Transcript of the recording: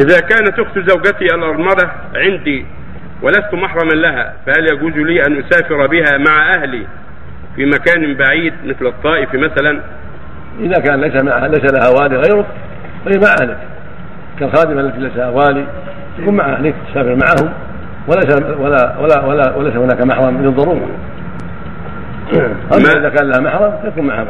إذا كانت أخت زوجتي الأرملة عندي ولست محرما لها فهل يجوز لي أن أسافر بها مع أهلي في مكان بعيد مثل الطائف مثلا؟ إذا كان ليس معها ليس لها والي غيرك فهي مع أهلك. كالخادمه التي ليس لها والي تكون مع أهلك تسافر معهم وليس ولا ولا ولا وليس هناك محرم للضروره أما إذا كان لها محرم تكون معها